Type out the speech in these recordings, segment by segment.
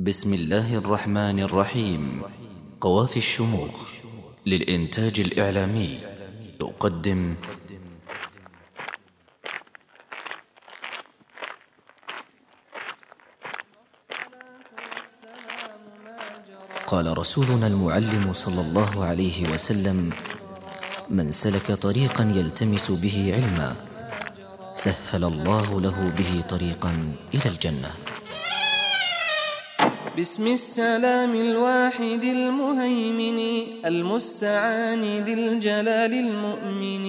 بسم الله الرحمن الرحيم. قوافي الشموخ للإنتاج الإعلامي. تقدم. قال رسولنا المعلم صلى الله عليه وسلم من سلك طريقا يلتمس به علما سهل الله له به طريقا إلى الجنة. بسم السلام الواحد المهيمن المستعان ذي الجلال المؤمن.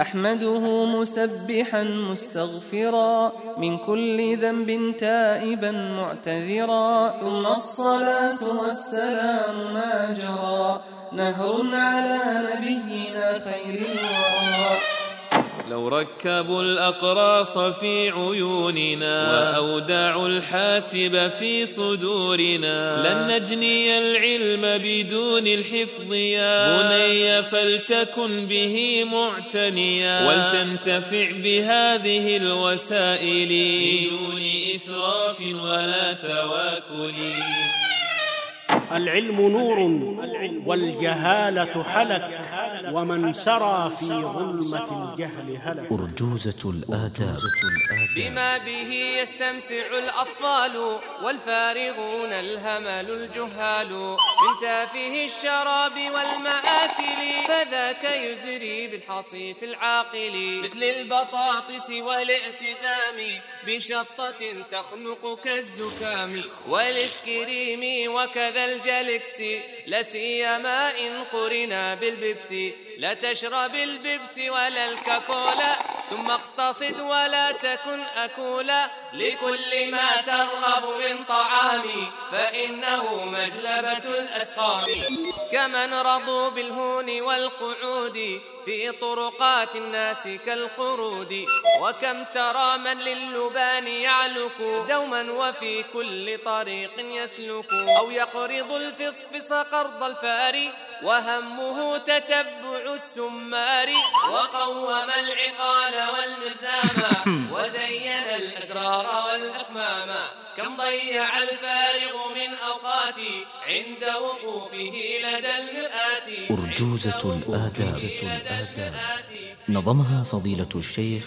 أحمده مسبحا مستغفرا من كل ذنب تائبا معتذرا. ثم الصلاة والسلام ما جرى نهر على نبينا خير الورى. لو ركبوا الأقراص في عيوننا وأودعوا الحاسب في صدورنا لن نجني العلم بدون الحفظ يا بني فلتكن به معتنيا ولتنتفع بهذه الوسائل بدون إسراف ولا تواكل. العلم نور والجهالة حلك ومن سرى في ظلمة الجهل هلك. أرجوزة الآداب. بما به يستمتع الأطفال والفارغون الهمل الجهال. من تافه الشراب والمآكل فذاك يزري بالحصيف العاقل. مثل البطاطس والاعتدام بشطة تخنق كالزكام. والإسكريم وكذا الجلكس لسيما إن قرنا بالبيبس لا تشرب البيبس ولا الكاكولا. ثم اقتصد ولا تكن أكولا لكل ما ترغب من طعام فإنه مجلبة الأسقام. كمن رضوا بالهون والقعود في طرقات الناس كالقرود وكم ترى من للبان يعلك دوما وفي كل طريق يسلك. أو يقرض الفصفص قرض الفار وهمه تتبع السمار. وقوم العقال والمزام وزين الأسرار والأكمام. كم ضيع الفارغ من أوقاتي عند وقوفه لدى المرآة. أرجوزة الآداب. نظمها فضيلة الشيخ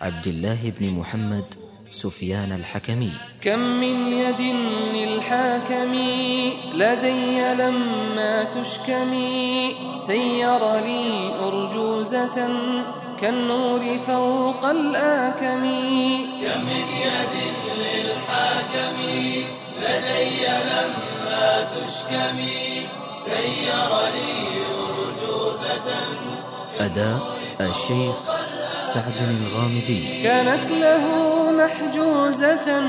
عبد الله بن محمد سفيان الحكمي. كم من يد للحاكم لدي لما تشكمي سير لي أرجوزة كالنور فوق الآكم. كم من يد للحاكم لدي لما تشكمي سير لي أرجوزة أداء الشيخ سعد الغامدي. كانت له محجوزة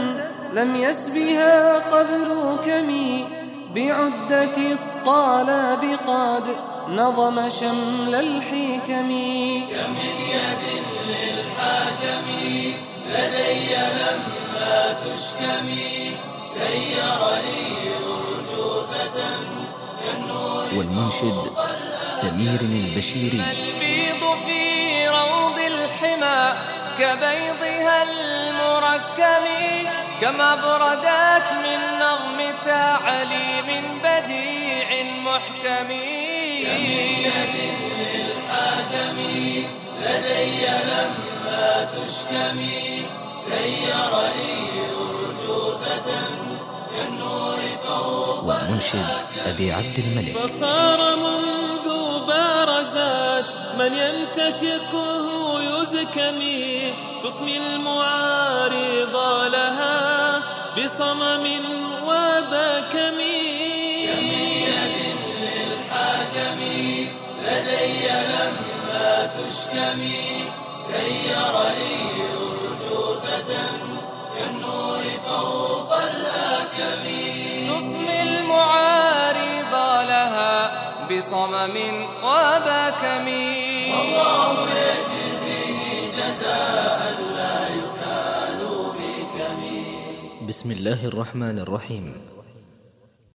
لم يسبها قبل كمي. بعدة الطالب قد نظم شمل الحكم. كم من يد للحاكم لدي لما تشكمي سير لي أرجوزة كالنور والمنشد سمير البشيري. البيض في الحمى كبيضها المركم كما بردت من نظم تعليم بديع محكم. يد للحاكم لدي لما تشكمي سير لي أرجوزة كالنور فوق والمنشد أبي عبد الملك. من ينتشقه يزكمي تصمي المعارض لها بصمم وبكم يد للحاكم لدي لما تشكمي سير لي أرجوزة كالنور فوق. بصمم وبكم الله يجزيه جزاء لا يكال بكم بسم الله الرحمن الرحيم.